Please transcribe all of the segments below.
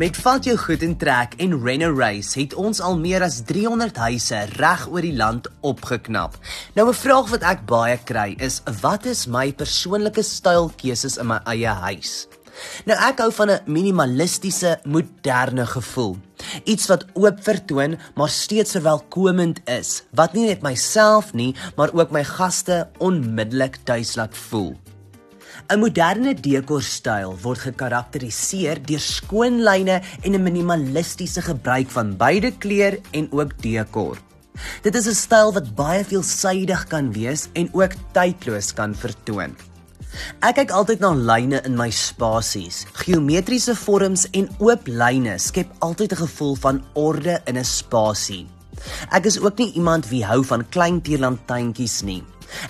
Met Vat jou goed en trek en Renner Race het ons al meer as 300 huise reg oor die land opgeknap. Nou 'n vraag wat ek baie kry is: wat is my persoonlike stylkeuses in my eie huis? Nou ek hou van 'n minimalistiese, moderne gevoel. Iets wat oop vertoon, maar steeds verwelkomend is, wat nie net myself nie, maar ook my gaste onmiddellik tuis laat voel. 'n Moderne dekorstyl word gekarakteriseer deur skoon lyne en 'n minimalistiese gebruik van beide kleur en ook dekor. Dit is 'n styl wat baie veelsidig kan wees en ook tydloos kan vertoon. Ek kyk altyd na lyne in my spasies. Geometriese vorms en oop lyne skep altyd 'n gevoel van orde in 'n spasie. Ek is ook nie iemand wie hou van klein tierlantuintjies nie.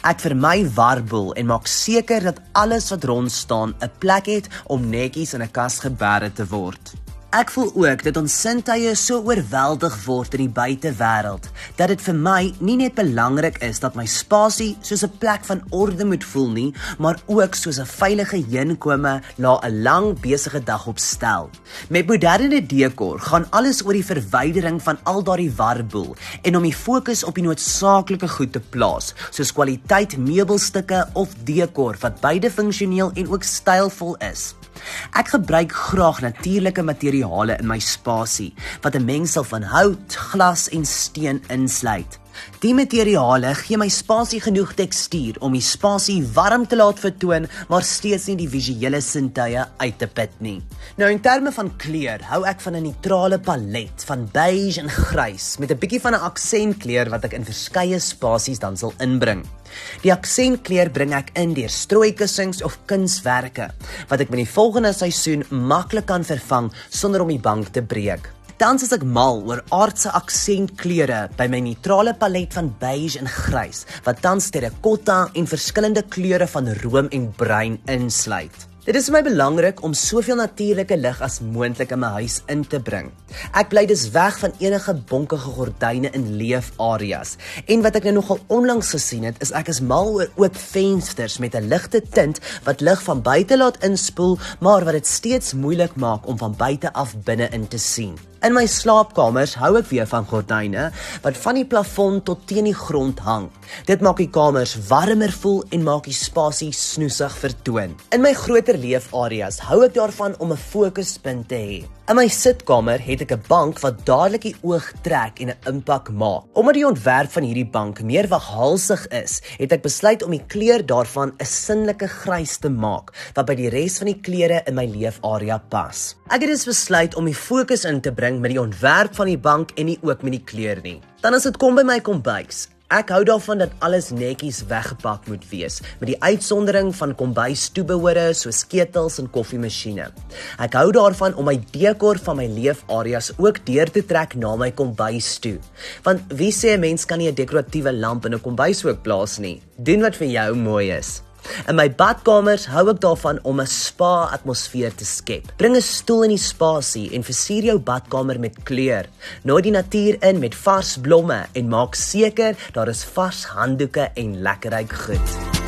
Ek vermy warboel en maak seker dat alles wat rond staan 'n plek het om netjies in 'n kas geberre te word. Ek voel ook dat ons sintuie so oorweldig word in die buitewêreld dat dit vir my nie net belangrik is dat my spasie soos 'n plek van orde moet voel nie, maar ook soos 'n veilige heenkome na 'n lang besige dag op stel. Met moderne dekor gaan alles oor die verwydering van al daardie warboel en om die fokus op die noodsaaklike goed te plaas, soos kwaliteit meubelstukke of dekor wat beide funksioneel en ook stylvol is. Ek gebruik graag natuurlike materiale in my spasie wat 'n mengsel van hout, glas en steen insluit. Die materiale gee my spasie genoeg tekstuur om die spasie warm te laat vertoon, maar steeds nie die visuele sintuie uit te put nie. Nou in terme van kleur, hou ek van 'n neutrale palet van beige en grys met 'n bietjie van 'n aksentkleur wat ek in verskeie spasies dan sal inbring. Die aksentkleur bring ek in deur strooikussings of kunswerke wat ek met die volgende seisoen maklik kan vervang sonder om die bank te breek. Tans is ek mal oor aardse aksentkleure by my neutrale palet van beige en grys wat tans terracotta en verskillende kleure van room en bruin insluit. Dit is vir my belangrik om soveel natuurlike lig as moontlik in my huis in te bring. Ek bly dus weg van enige bonkige gordyne in leefareas. En wat ek nou nogal onlangs gesien het, is ek is mal oor oop vensters met 'n ligte tint wat lig van buite laat inspoel, maar wat dit steeds moeilik maak om van buite af binne in te sien. In my slaapkamers hou ek weer van gordyne wat van die plafon tot teen die grond hang. Dit maak die kamers warmer voel en maak die spasie snoesig vertoon. In my groter leefareas hou ek daarvan om 'n fokuspunt te hê. In my sitkamer het ek 'n bank wat dadelik die oog trek en 'n impak maak. Omdat die ontwerp van hierdie bank meer waghalsig is, het ek besluit om die kleur daarvan 'n sinnelike grys te maak wat by die res van die kleure in my leefarea pas. Ek het dus besluit om die fokus in te bring met die ontwerp van die bank en nie ook met die kleur nie. Dan as dit kom by my kombuis, Ek hou daarvan dat alles netjies weggepak moet wees, met die uitsondering van kombuistoebehore soos ketels en koffiemasjiene. Ek hou daarvan om my dekor van my leefareas ook deur te trek na my kombuis toe. Want wie sê 'n mens kan nie 'n dekoratiewe lamp in 'n kombuis ook plaas nie? Doen wat vir jou mooi is. In my badkamers hou ek daarvan om 'n spa-atmosfeer te skep. Bring 'n stoel in die spasie en versier jou badkamer met kleur. Nooi die natuur in met vars blomme en maak seker daar is vars handdoeke en lekkerryk goed.